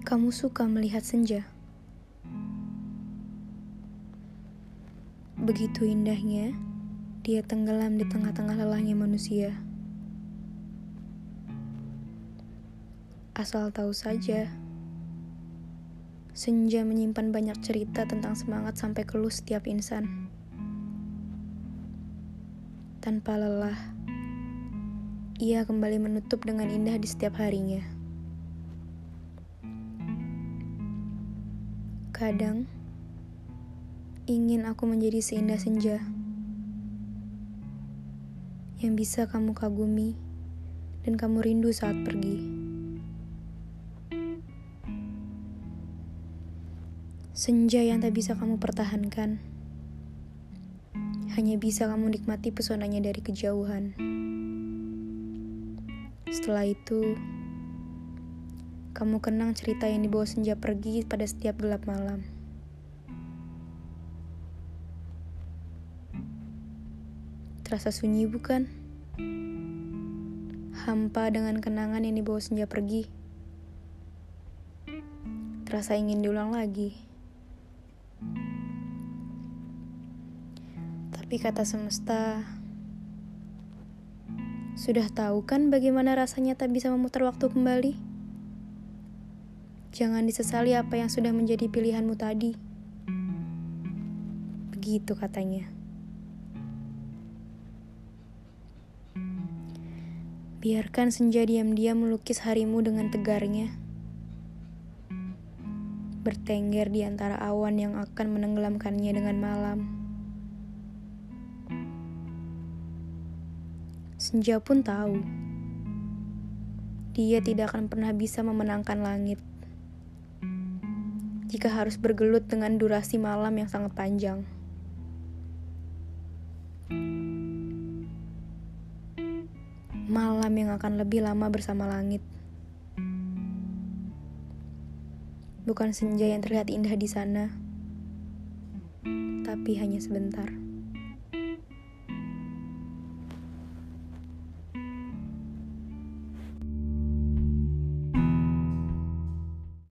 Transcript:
Kamu suka melihat senja? Begitu indahnya, dia tenggelam di tengah-tengah lelahnya manusia. Asal tahu saja, senja menyimpan banyak cerita tentang semangat sampai keluh setiap insan. Tanpa lelah, ia kembali menutup dengan indah di setiap harinya. Kadang, ingin aku menjadi seindah senja yang bisa kamu kagumi dan kamu rindu saat pergi. Senja yang tak bisa kamu pertahankan, hanya bisa kamu nikmati pesonanya dari kejauhan. Setelah itu, kamu kenang cerita yang dibawa senja pergi pada setiap gelap malam. Terasa sunyi bukan? Hampa dengan kenangan yang dibawa senja pergi. Terasa ingin diulang lagi. Tapi kata semesta, sudah tahu kan bagaimana rasanya tak bisa memutar waktu kembali? Jangan disesali apa yang sudah menjadi pilihanmu tadi. Begitu katanya. Biarkan senja diam-diam melukis harimu dengan tegarnya. Bertengger di antara awan yang akan menenggelamkannya dengan malam. Senja pun tahu dia tidak akan pernah bisa memenangkan langit jika harus bergelut dengan durasi malam yang sangat panjang. Malam yang akan lebih lama bersama langit. Bukan senja yang terlihat indah di sana, tapi hanya sebentar.